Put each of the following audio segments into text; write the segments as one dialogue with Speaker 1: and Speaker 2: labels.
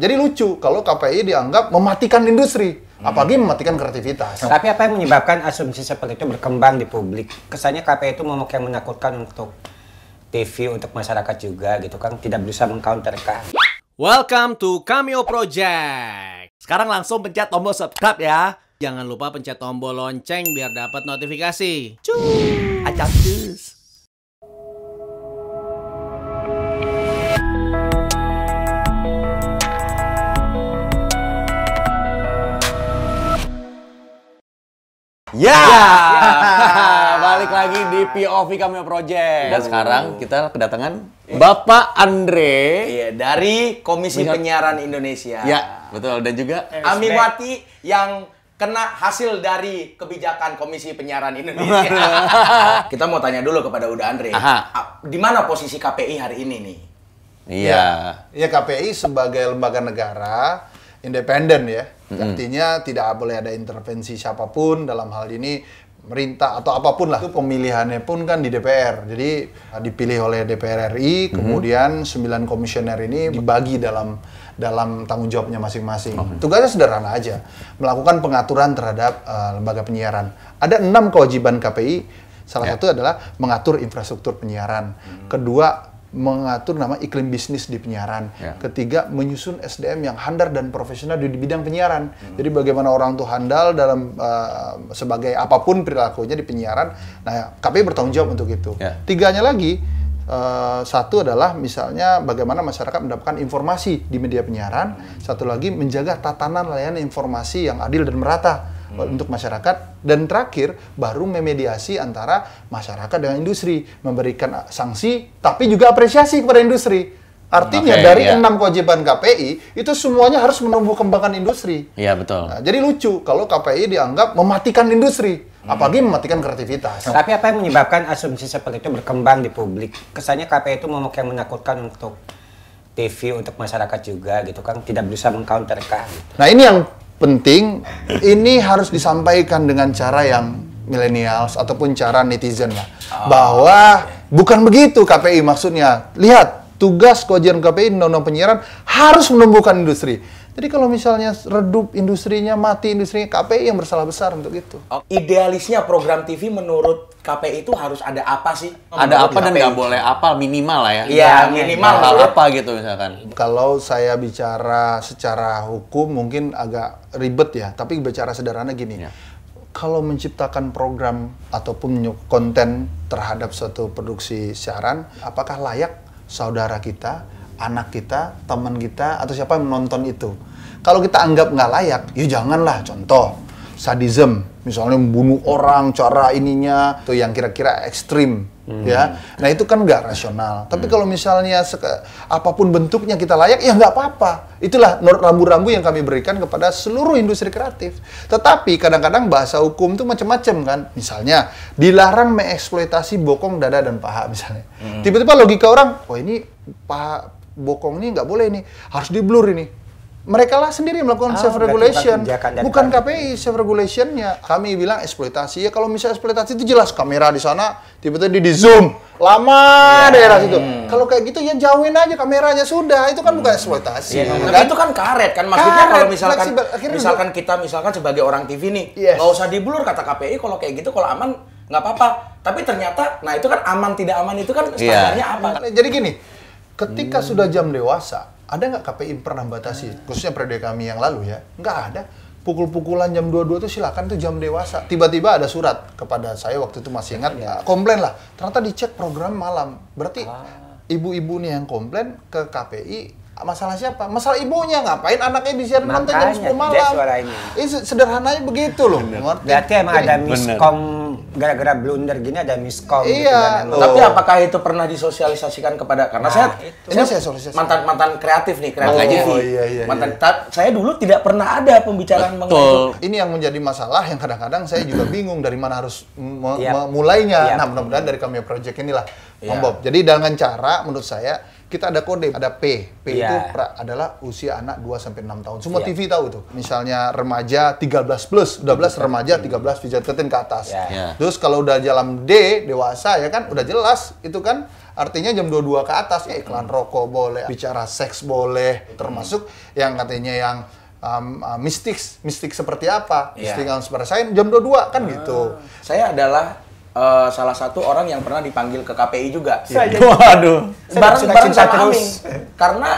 Speaker 1: Jadi lucu kalau KPI dianggap mematikan industri, apalagi mematikan kreativitas.
Speaker 2: Tapi apa yang menyebabkan asumsi seperti itu berkembang di publik? Kesannya KPI itu momok yang menakutkan untuk TV, untuk masyarakat juga gitu kan, tidak bisa mengcounter kan.
Speaker 3: Welcome to Cameo Project. Sekarang langsung pencet tombol subscribe ya. Jangan lupa pencet tombol lonceng biar dapat notifikasi. Cuy, acak cus.
Speaker 4: Ya, balik lagi di POV Cameo Project. Dan sekarang kita kedatangan Bapak Andre.
Speaker 5: Iya, dari Komisi
Speaker 4: Bisa-
Speaker 5: Penyiaran Indonesia.
Speaker 4: Ya, betul. Dan juga
Speaker 5: Amiwati yang kena hasil dari kebijakan Komisi Penyiaran Indonesia. Kita mau tanya dulu kepada Uda Andre.
Speaker 4: Aha.
Speaker 5: Di mana posisi KPI hari ini nih?
Speaker 4: Iya.
Speaker 1: Ya KPI sebagai lembaga negara independen ya. Artinya tidak boleh ada intervensi siapa pun dalam hal ini merintah atau apa pun lah. Itu pemilihannya pun kan di DPR. Jadi dipilih oleh DPR RI, kemudian 9 komisioner ini dibagi dalam dalam tanggung jawabnya masing-masing. Tugasnya sederhana aja, melakukan pengaturan terhadap eh, lembaga penyiaran. Ada enam kewajiban KPI. Salah
Speaker 4: Ya.
Speaker 1: satu adalah mengatur infrastruktur penyiaran. Kedua, mengatur nama iklim bisnis di penyiaran.
Speaker 4: Ya.
Speaker 1: Ketiga, menyusun SDM yang handal dan profesional di bidang penyiaran. Jadi bagaimana orang tuh handal dalam uh, sebagai apa pun perilakunya di penyiaran. Nah, KPI bertanggung jawab untuk itu.
Speaker 4: Ya.
Speaker 1: Tiganya lagi, uh, satu adalah misalnya bagaimana masyarakat mendapatkan informasi di media penyiaran. Satu lagi menjaga tatanan layanan informasi yang adil dan merata untuk masyarakat dan terakhir baru memediasi antara masyarakat dengan industri memberikan sanksi tapi juga apresiasi kepada industri artinya
Speaker 4: Oke,
Speaker 1: dari
Speaker 4: iya.
Speaker 1: enam kewajiban KPI itu semuanya harus menumbuh kembangkan industri
Speaker 4: Iya, betul.
Speaker 1: Nah, jadi lucu kalau KPI dianggap mematikan industri apalagi mematikan kreativitas
Speaker 2: Tapi apa yang menyebabkan asumsi seperti itu berkembang di publik? Kesannya KPI itu momok yang menakutkan untuk TV, untuk masyarakat juga gitu kan, tidak bisa mengcounter kan.
Speaker 1: Nah ini yang penting, ini harus disampaikan dengan cara yang millennials ataupun cara netizen lah. Bahwa bukan begitu KPI maksudnya. Lihat, tugas kewajiban KPI undang-undang penyiaran harus menumbuhkan industri. Jadi kalau misalnya redup industrinya, mati industrinya, KPI yang bersalah besar untuk itu.
Speaker 5: Oh, Idealisnya program TV menurut KPI itu harus ada apa sih?
Speaker 4: Ada
Speaker 5: Menurut
Speaker 4: apa dan nggak boleh apa minimal lah ya.
Speaker 5: Iya, minimal.
Speaker 4: Hal apa gitu misalkan.
Speaker 1: Kalau saya bicara secara hukum mungkin agak ribet ya, tapi bicara sederhana gini.
Speaker 4: Ya.
Speaker 1: Kalau menciptakan program ataupun konten terhadap suatu produksi siaran, apakah layak saudara kita, anak kita, teman kita, atau siapa yang menonton itu? Kalau kita anggap nggak layak, ya janganlah. Contoh, sadism, misalnya membunuh orang, cara ininya, itu yang kira-kira ekstrim, ya. Nah itu kan nggak rasional. Tapi kalau misalnya seke- apa pun bentuknya kita layak, ya nggak apa-apa. Itulah rambu-rambu yang kami berikan kepada seluruh industri kreatif. Tetapi kadang-kadang bahasa hukum itu macam-macam kan. Misalnya dilarang mengeksploitasi bokong, dada dan paha misalnya. Tiba-tiba logika orang, oh ini paha bokong ini nggak boleh ini, harus di blur ini. Mereka lah sendiri melakukan
Speaker 2: Oh,
Speaker 1: self regulation, bukan. KPI self regulationnya. Kami bilang eksploitasi ya kalau misalnya eksploitasi itu jelas kamera di sana tiba-tiba di, di zoom lama daerah situ. Kalau kayak gitu ya jauhin aja kameranya sudah itu kan bukan eksploitasi.
Speaker 5: Iya,
Speaker 1: kan?
Speaker 5: tapi itu kan karet kan maksudnya
Speaker 1: Karet,
Speaker 5: kalau misalkan misalkan kita misalkan sebagai orang TV nih
Speaker 1: Yes.
Speaker 5: nggak usah diblur kata KPI kalau kayak gitu kalau aman nggak apa-apa tapi ternyata nah itu kan aman tidak aman itu kan standarnya apa
Speaker 1: Nah, Jadi gini, ketika sudah jam dewasa, ada nggak KPI pernah batasi, khususnya periode kami yang lalu ya? Nggak ada. Pukul-pukulan jam 22 itu silakan itu jam dewasa. Tiba-tiba ada surat kepada saya waktu itu masih ingat, ya, komplain lah. Ternyata dicek program malam. Berarti ibu-ibu nih yang komplain ke KPI masalah siapa? Masalah ibunya ngapain anaknya disiarin nonton jam
Speaker 2: Makanya,
Speaker 1: 10 malam? Ini se- sederhananya begitu loh.
Speaker 2: Berarti emang ada miskom, gara-gara blunder gini ada miskom gitu
Speaker 1: Iya,
Speaker 2: kan, emang.
Speaker 1: loh.
Speaker 5: tapi apakah itu pernah disosialisasikan kepada karena saya
Speaker 1: Ini saya sosialisasi.
Speaker 5: mantan mantan kreatif nih kreatif. TV
Speaker 1: Oh, iya, iya,
Speaker 5: mantan
Speaker 1: iya.
Speaker 5: ta- saya dulu tidak pernah ada pembicaraan mengenai itu
Speaker 4: Betul.
Speaker 1: Ini yang menjadi masalah yang kadang-kadang saya juga bingung dari mana harus
Speaker 2: Yap.
Speaker 1: memulainya.
Speaker 2: Yap.
Speaker 1: Nah, mudah-mudahan dari kami project inilah,
Speaker 5: Iya.
Speaker 1: Om Bob. Jadi dengan cara menurut saya kita ada kode, ada P. P
Speaker 2: Iya.
Speaker 1: itu pra- adalah usia anak 2 sampai 6 tahun. Semua
Speaker 2: Iya.
Speaker 1: TV tahu tuh. Misalnya remaja 13 plus, 12 remaja 13 bisa 13 ke atas.
Speaker 2: Iya.
Speaker 4: Iya.
Speaker 1: Terus kalau udah jalan D, dewasa ya kan udah jelas itu kan artinya jam 22 ke atas ya iklan rokok boleh, bicara seks boleh, termasuk yang katanya yang um, uh, mistik, mistik seperti apa?
Speaker 5: Iya.
Speaker 1: Mistik yang seperti jam 22 kan gitu.
Speaker 5: Saya adalah eh, salah satu orang yang pernah dipanggil ke KPI juga.
Speaker 4: Waduh.
Speaker 5: bareng
Speaker 2: suka
Speaker 5: bareng
Speaker 2: cinta
Speaker 5: sama
Speaker 2: terus.
Speaker 5: Aming. Karena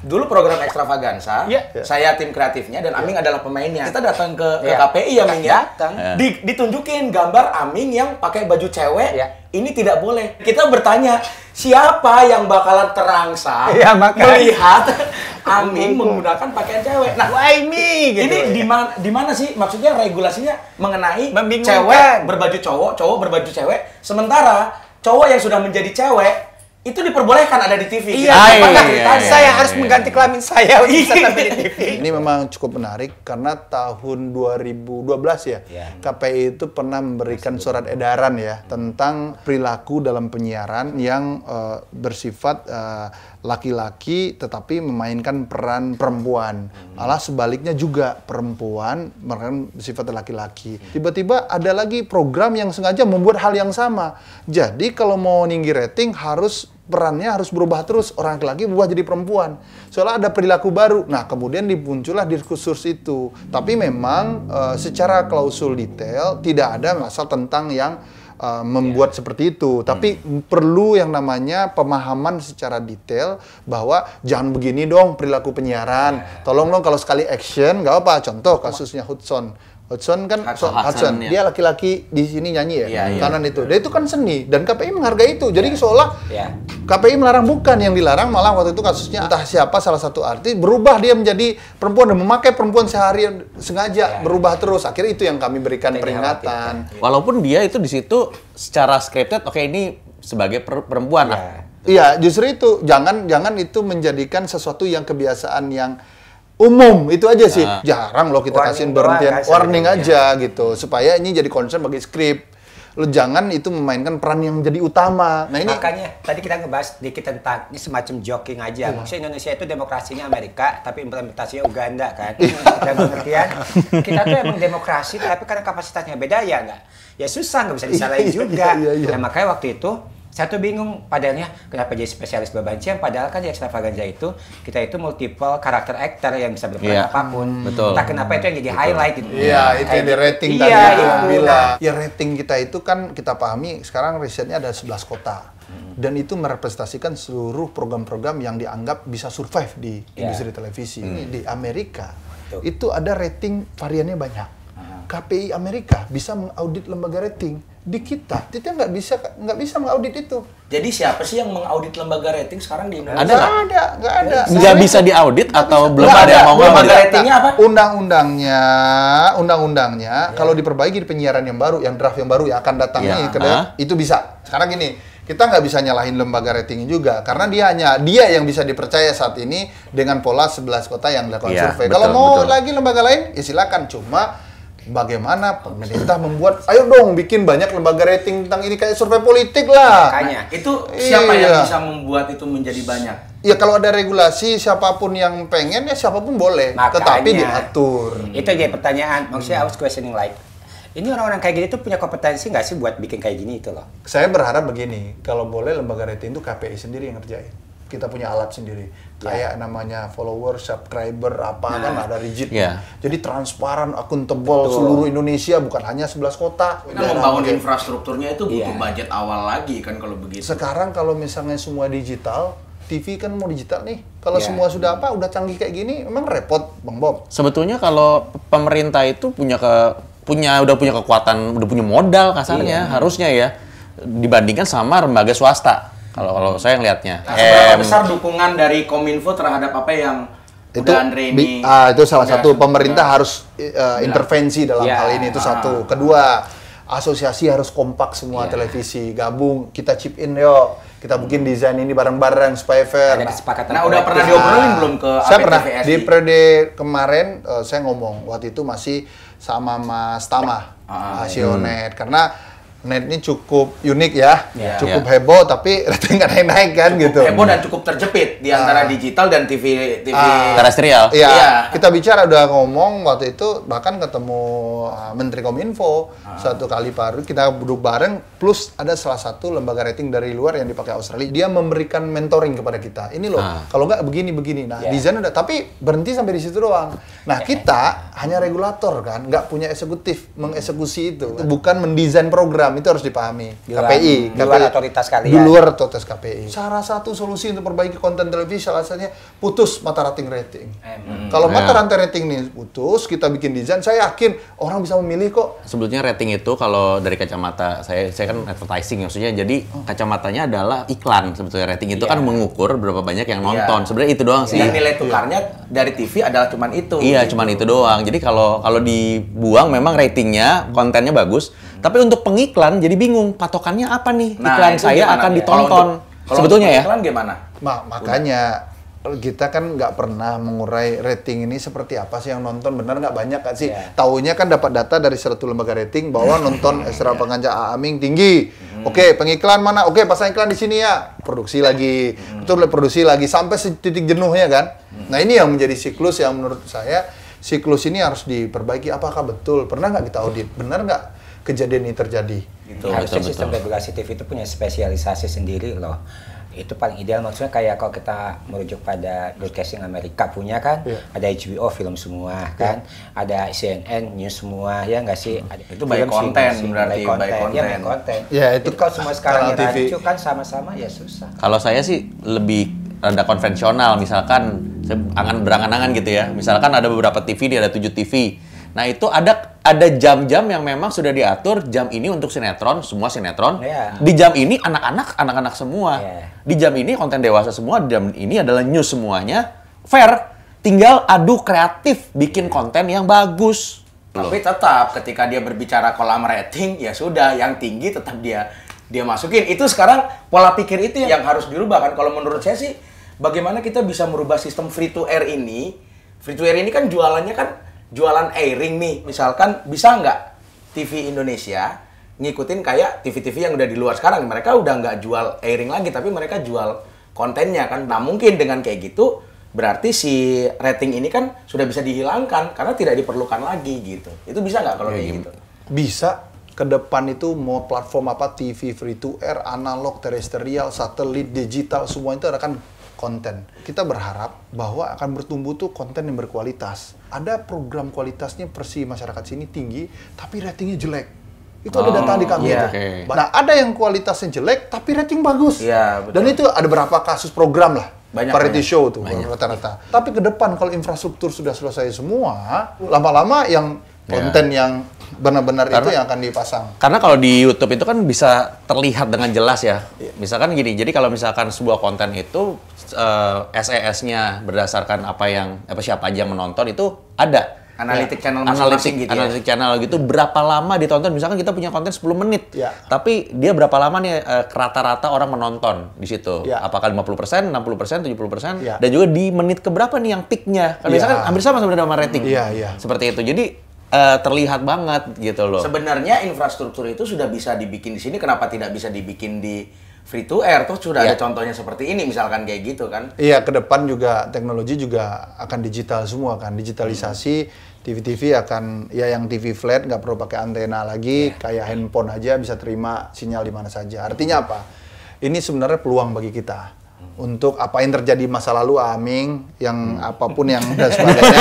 Speaker 5: dulu program Extravaganza,
Speaker 2: Iya.
Speaker 5: saya tim kreatifnya dan Aming adalah pemainnya. Kita datang ke, ke
Speaker 2: Iya.
Speaker 5: KPI ya, Aming ya.
Speaker 2: Datang.
Speaker 4: Iya.
Speaker 5: Di- ditunjukin gambar Aming yang pakai baju cewek.
Speaker 2: Iya.
Speaker 5: Ini tidak boleh. Kita bertanya, siapa yang bakalan terangsang
Speaker 2: makanya.
Speaker 5: melihat Aming menggunakan pakaian cewek? Nah,
Speaker 2: Why me? Gitu.
Speaker 5: ini di mana di mana sih maksudnya regulasinya mengenai cewek berbaju cowok, cowok berbaju cewek, sementara cowok yang sudah menjadi cewek itu diperbolehkan ada di TV.
Speaker 2: Iya,
Speaker 4: Ah,
Speaker 5: Apa
Speaker 4: iya,
Speaker 5: ceritanya?
Speaker 4: iya,
Speaker 2: saya
Speaker 4: iya,
Speaker 2: harus
Speaker 4: iya.
Speaker 2: mengganti kelamin saya untuk bisa tampil di TV.
Speaker 1: Ini memang cukup menarik karena tahun 2012 ya,
Speaker 2: Iya.
Speaker 1: KPI itu pernah memberikan surat edaran ya tentang perilaku dalam penyiaran yang eh, bersifat eh, laki-laki tetapi memainkan peran perempuan. Malah sebaliknya juga perempuan memainkan sifat laki-laki. Tiba-tiba ada lagi program yang sengaja membuat hal yang sama. Jadi kalau mau tinggi rating harus perannya harus berubah terus. Orang laki-laki berubah jadi perempuan. Soalnya ada perilaku baru. Nah kemudian dimuncullah diskursus itu. Tapi memang eh, secara klausul detail tidak ada masalah tentang yang eh, membuat seperti itu. Tapi perlu yang namanya pemahaman secara detail bahwa jangan begini dong perilaku penyiaran. Tolong dong kalau sekali action nggak apa contoh kasusnya Hudson Hudson kan
Speaker 5: Hudson,
Speaker 1: so-
Speaker 4: Hudson,
Speaker 1: Hudson,
Speaker 4: ya.
Speaker 1: dia laki-laki di sini nyanyi ya
Speaker 5: Iya, iya.
Speaker 1: kanan itu. Dia itu kan seni dan KPI menghargai itu. Jadi seolah
Speaker 2: Iya.
Speaker 1: KPI melarang bukan yang dilarang malah waktu itu kasusnya entah siapa salah satu artis berubah dia menjadi perempuan dan memakai perempuan sehari sengaja berubah terus. Akhirnya itu yang kami berikan
Speaker 2: Yang
Speaker 1: peringatan.
Speaker 4: Walaupun dia itu di situ secara scripted, oke ini sebagai per- perempuan lah.
Speaker 1: iya justru itu. Jangan jangan itu menjadikan sesuatu yang kebiasaan yang umum itu aja sih
Speaker 4: Ah.
Speaker 1: jarang loh kita
Speaker 2: Warning
Speaker 1: kasih
Speaker 2: doang,
Speaker 1: berhentian
Speaker 2: kasih
Speaker 1: warning
Speaker 2: gitu.
Speaker 1: aja gitu supaya ini jadi concern bagi skrip lo jangan itu memainkan peran yang jadi utama nah ini
Speaker 2: Makanya tadi kita ngebahas dikit tentang ini semacam joking aja.
Speaker 1: Iya.
Speaker 2: Maksudnya Indonesia itu demokrasinya Amerika, tapi implementasinya Uganda kan. Dan pengertian kita tuh emang demokrasi, tapi karena kapasitasnya beda ya nggak. Ya susah nggak bisa disalahin
Speaker 1: Iya,
Speaker 2: juga.
Speaker 1: iya, iya.
Speaker 2: Nah makanya waktu itu saya tuh bingung padahalnya kenapa jadi spesialis babancian padahal kan di extravaganza itu kita itu multiple karakter actor yang bisa berperan
Speaker 4: Iya.
Speaker 2: apa pun.
Speaker 4: Betul.
Speaker 2: Entah kenapa itu yang jadi highlight gitu.
Speaker 1: Iya, itu
Speaker 2: Kayak
Speaker 1: yang di
Speaker 2: gitu.
Speaker 1: rating
Speaker 2: iya,
Speaker 1: tadi
Speaker 2: itu.
Speaker 1: itu
Speaker 2: Nah,
Speaker 1: bilang. Ya rating kita itu kan kita pahami sekarang risetnya ada 11 kota.
Speaker 2: Hmm.
Speaker 1: Dan itu merepresentasikan seluruh program-program yang dianggap bisa survive di
Speaker 2: Iya.
Speaker 1: industri televisi.
Speaker 2: Hmm.
Speaker 1: Di Amerika
Speaker 2: Betul.
Speaker 1: itu ada rating variannya banyak. KPI Amerika bisa mengaudit lembaga rating. Di kita, kita nggak bisa nggak bisa mengaudit itu.
Speaker 5: Jadi siapa sih yang mengaudit lembaga rating sekarang di Indonesia?
Speaker 4: Ada
Speaker 1: Nggak ada, nggak ada.
Speaker 4: Nggak bisa diaudit atau belum
Speaker 1: Nggak
Speaker 4: ada yang mau
Speaker 5: ada. ratingnya apa?
Speaker 1: Undang-undangnya, undang-undangnya kalau diperbaiki di penyiaran yang baru, yang draft yang baru yang akan datang
Speaker 4: Ya,
Speaker 1: nih ke
Speaker 4: ah.
Speaker 1: itu bisa. Sekarang gini, kita nggak bisa nyalahin lembaga rating juga karena dia hanya dia yang bisa dipercaya saat ini dengan pola 11 kota yang dilakukan
Speaker 4: Iya,
Speaker 1: survei. Kalau mau
Speaker 4: betul.
Speaker 1: lagi lembaga lain, ya silakan. Cuma bagaimana pemerintah membuat, ayo dong bikin banyak lembaga rating tentang ini kayak survei politik lah.
Speaker 2: Makanya.
Speaker 5: Itu siapa
Speaker 1: Iya.
Speaker 5: yang bisa membuat itu menjadi banyak?
Speaker 1: Ya kalau ada regulasi siapa pun yang pengen ya siapa pun boleh,
Speaker 2: Makanya.
Speaker 1: tetapi diatur.
Speaker 2: Itu aja pertanyaan. Maksudnya I was questioning like, ini orang-orang kayak gini tuh punya kompetensi nggak sih buat bikin kayak gini itu loh?
Speaker 1: Saya berharap begini, kalau boleh lembaga rating itu KPI sendiri yang ngerjain. Kita punya alat sendiri. Kayak namanya follower, subscriber, apa kan ada rigid.
Speaker 4: Iya.
Speaker 1: Jadi transparan, akuntabel seluruh Indonesia bukan hanya 11 kota.
Speaker 5: Kan
Speaker 1: Daerah
Speaker 5: membangun infrastrukturnya itu butuh
Speaker 2: Iya.
Speaker 5: budget awal lagi kan kalau begitu.
Speaker 1: Sekarang kalau misalnya semua digital, TV kan mau digital nih. Kalau
Speaker 2: Iya.
Speaker 1: semua sudah apa, udah canggih kayak gini, emang repot, Bang Bob.
Speaker 4: Sebetulnya kalau pemerintah itu punya ke punya udah punya kekuatan, udah punya modal kasarnya harusnya ya dibandingkan sama lembaga swasta. Kalau kalau saya ngelihatnya.
Speaker 5: Nah, seberapa
Speaker 4: Em,
Speaker 5: besar dukungan dari Kominfo terhadap apa yang
Speaker 1: itu
Speaker 5: udah Andre ini?
Speaker 1: bi- ah, itu salah satu pemerintah
Speaker 5: udah-
Speaker 1: harus eh, intervensi dalam
Speaker 2: Ya.
Speaker 1: hal ini itu satu. Kedua asosiasi harus kompak semua televisi. Gabung kita chip in yuk. Kita bikin desain ini bareng-bareng supaya fair.
Speaker 2: Ada
Speaker 1: Nah,
Speaker 2: kesepakatan.
Speaker 5: Nah, udah pernah diobrolin belum ke
Speaker 1: saya pernah di periode kemarin eh, saya ngomong waktu itu masih sama Mas Tama
Speaker 5: Ah,
Speaker 1: Sionet karena net ini cukup unik ya,
Speaker 5: Iya.
Speaker 1: cukup
Speaker 4: Iya.
Speaker 1: heboh tapi rating nggak naik-naik kan gitu.
Speaker 5: Heboh dan cukup terjepit di antara digital dan TV TV.
Speaker 1: Ah.
Speaker 4: Terestrial.
Speaker 1: Iya,
Speaker 5: Iya.
Speaker 1: kita bicara udah ngomong waktu itu bahkan ketemu uh, Menteri Kominfo satu kali baru kita duduk bareng plus ada salah satu lembaga rating dari luar yang dipakai Australia dia memberikan mentoring kepada kita ini loh kalau nggak begini begini nah
Speaker 2: Iya.
Speaker 1: desain udah tapi berhenti sampai di situ doang nah kita hanya regulator kan nggak punya eksekutif mengeksekusi itu bukan mendesain program itu harus dipahami
Speaker 2: Di luar-
Speaker 1: KPI
Speaker 2: di luar otoritas kalian.
Speaker 1: di luar otoritas KPI salah satu solusi untuk perbaiki konten televisi salah satunya putus mata rating rating
Speaker 2: Emang.
Speaker 1: kalau mata
Speaker 4: Ya.
Speaker 1: rantai rating ini putus, kita bikin desain, saya yakin orang bisa memilih kok.
Speaker 4: Sebetulnya rating itu kalau dari kacamata saya saya kan advertising maksudnya jadi kacamatanya adalah iklan sebetulnya rating itu
Speaker 2: Iya.
Speaker 4: kan mengukur berapa banyak yang nonton. Sebenarnya itu doang sih.
Speaker 5: Dan nilai tukarnya dari TV adalah cuman itu.
Speaker 4: Iya,
Speaker 5: gitu.
Speaker 4: cuman itu doang. Jadi kalau kalau dibuang memang ratingnya, kontennya bagus, tapi untuk pengiklan jadi bingung patokannya apa nih?
Speaker 5: Nah,
Speaker 4: Iklan saya
Speaker 5: gimana?
Speaker 4: akan
Speaker 5: Kalau
Speaker 4: ditonton.
Speaker 5: untuk- kalau
Speaker 4: Sebetulnya
Speaker 5: untuk
Speaker 4: ya.
Speaker 5: Iklan gimana?
Speaker 1: Ma- makanya kita kan nggak pernah mengurai rating ini seperti apa sih yang nonton. Benar nggak? Banyak kan sih?
Speaker 2: Iya.
Speaker 1: taunya kan dapat data dari satu lembaga rating bahwa nonton ekstra pengajar Aaming tinggi. Oke pengiklan mana? Oke pasang iklan di sini ya. Produksi lagi. Itu produksi lagi. Sampai titik jenuhnya kan? Nah ini yang menjadi siklus yang menurut saya siklus ini harus diperbaiki. Apakah betul? Pernah nggak kita audit? Benar nggak kejadian ini terjadi
Speaker 5: Gitu.
Speaker 2: Harusnya
Speaker 4: betul,
Speaker 2: sistem
Speaker 4: betul.
Speaker 2: regulasi TV itu punya spesialisasi sendiri loh. Itu paling ideal maksudnya kayak kalau kita merujuk pada broadcasting Amerika punya kan,
Speaker 1: Iya.
Speaker 2: ada HBO film semua kan, ada CNN news semua ya nggak sih? Ada
Speaker 5: Itu by
Speaker 2: film sih,
Speaker 5: content
Speaker 2: sih,
Speaker 5: berarti,
Speaker 2: by
Speaker 5: by
Speaker 2: content. Ya, by
Speaker 5: content.
Speaker 1: Ya, itu
Speaker 2: Jadi kalau semua sekarang ya rancu kan sama-sama ya susah.
Speaker 4: Kalau saya sih lebih rada konvensional, misalkan saya angan berangan-angan gitu ya. Misalkan ada beberapa TV, dia ada 7 TV. Nah, itu ada ada jam-jam yang memang sudah diatur jam ini untuk sinetron, semua sinetron.
Speaker 2: Iya.
Speaker 4: Di jam ini anak-anak anak-anak semua.
Speaker 2: Iya.
Speaker 4: Di jam ini konten dewasa semua, di jam ini adalah news semuanya. Fair. Tinggal adu kreatif bikin konten yang bagus.
Speaker 5: Tapi tetap ketika dia berbicara kolam rating ya sudah yang tinggi tetap dia dia masukin. Itu sekarang pola pikir itu yang harus dirubah kan. Kalau menurut saya sih bagaimana kita bisa merubah sistem free to air ini? Free to air ini kan jualannya kan jualan airing nih. Misalkan bisa nggak TV Indonesia ngikutin kayak TV-TV yang udah di luar sekarang. Mereka udah nggak jual airing lagi tapi mereka jual kontennya kan. Nah mungkin dengan kayak gitu berarti si rating ini kan sudah bisa dihilangkan karena tidak diperlukan lagi gitu. Itu bisa nggak kalau
Speaker 4: Ya,
Speaker 5: kayak gitu?
Speaker 1: bisa ke depan itu mau platform apa TV free to air, analog, terestrial, satelit, digital semua itu akan konten. Kita berharap bahwa akan bertumbuh tuh konten yang berkualitas. Ada program kualitasnya versi masyarakat sini tinggi, tapi ratingnya jelek. Itu ada data di kami.
Speaker 5: iya.
Speaker 1: itu.
Speaker 4: Oke.
Speaker 1: Nah, ada yang kualitasnya jelek tapi rating bagus.
Speaker 5: Iya, betul.
Speaker 1: Dan itu ada berapa kasus program lah.
Speaker 5: Banyak,
Speaker 1: variety
Speaker 5: banyak.
Speaker 1: show tuh rata-rata. Tapi ke depan kalau infrastruktur sudah selesai semua, lama-lama yang konten yang benar-benar itu yang akan dipasang.
Speaker 4: Karena kalau di YouTube itu kan bisa terlihat dengan jelas ya. Misalkan gini, jadi kalau misalkan sebuah konten itu eh, SES-nya berdasarkan apa yang apa siapa aja yang menonton itu ada.
Speaker 5: Analitik channel
Speaker 4: analitik,
Speaker 5: gitu ya?
Speaker 4: analitik channel gitu berapa lama ditonton misalkan kita punya konten 10 menit
Speaker 1: Ya.
Speaker 4: tapi dia berapa lama nih eh, rata-rata orang menonton di situ
Speaker 1: Ya.
Speaker 4: apakah 50% 60% 70%
Speaker 1: Ya.
Speaker 4: dan juga di menit keberapa nih yang peaknya kan
Speaker 1: Ya.
Speaker 4: biasanya kan hampir sama sebenarnya sama rating
Speaker 1: Iya, iya.
Speaker 4: seperti itu jadi eh, terlihat banget gitu loh
Speaker 5: Sebenarnya infrastruktur itu sudah bisa dibikin di sini, kenapa tidak bisa dibikin di free to air? Tuh sudah
Speaker 4: Iya.
Speaker 5: ada contohnya seperti ini, misalkan kayak gitu kan?
Speaker 1: Iya, ke depan juga teknologi juga akan digital semua kan. Digitalisasi TV-TV akan ya yang TV flat nggak perlu pakai antena lagi, kayak handphone aja bisa terima sinyal di mana saja. Artinya apa? Ini sebenarnya peluang bagi kita untuk apa yang terjadi masa lalu Aming yang apa pun yang dan sebagainya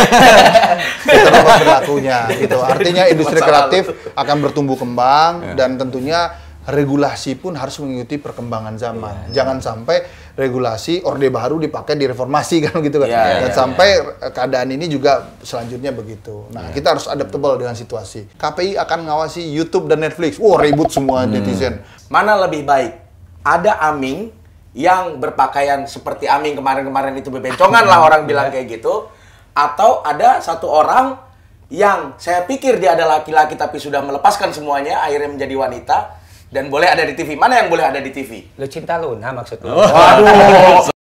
Speaker 1: kita rubah berlakunya gitu. Artinya industri kreatif akan bertumbuh kembang dan tentunya regulasi pun harus mengikuti perkembangan zaman. Jangan sampai regulasi orde baru dipakai di reformasi kan gitu kan.
Speaker 5: Iya,
Speaker 1: Dan
Speaker 5: iya,
Speaker 1: sampai keadaan ini juga selanjutnya begitu. Nah, kita harus adaptable dengan situasi. KPI akan ngawasi YouTube dan Netflix. Wah, ribut semua netizen.
Speaker 5: Mana lebih baik? Ada Aming yang berpakaian seperti Aming kemarin-kemarin itu bebencongan lah orang bilang kayak gitu. Atau ada satu orang yang saya pikir dia adalah laki-laki tapi sudah melepaskan semuanya, akhirnya menjadi wanita dan boleh ada di TV. Mana yang boleh ada di TV?
Speaker 2: Lu cinta Luna maksud lu?
Speaker 5: Waduh.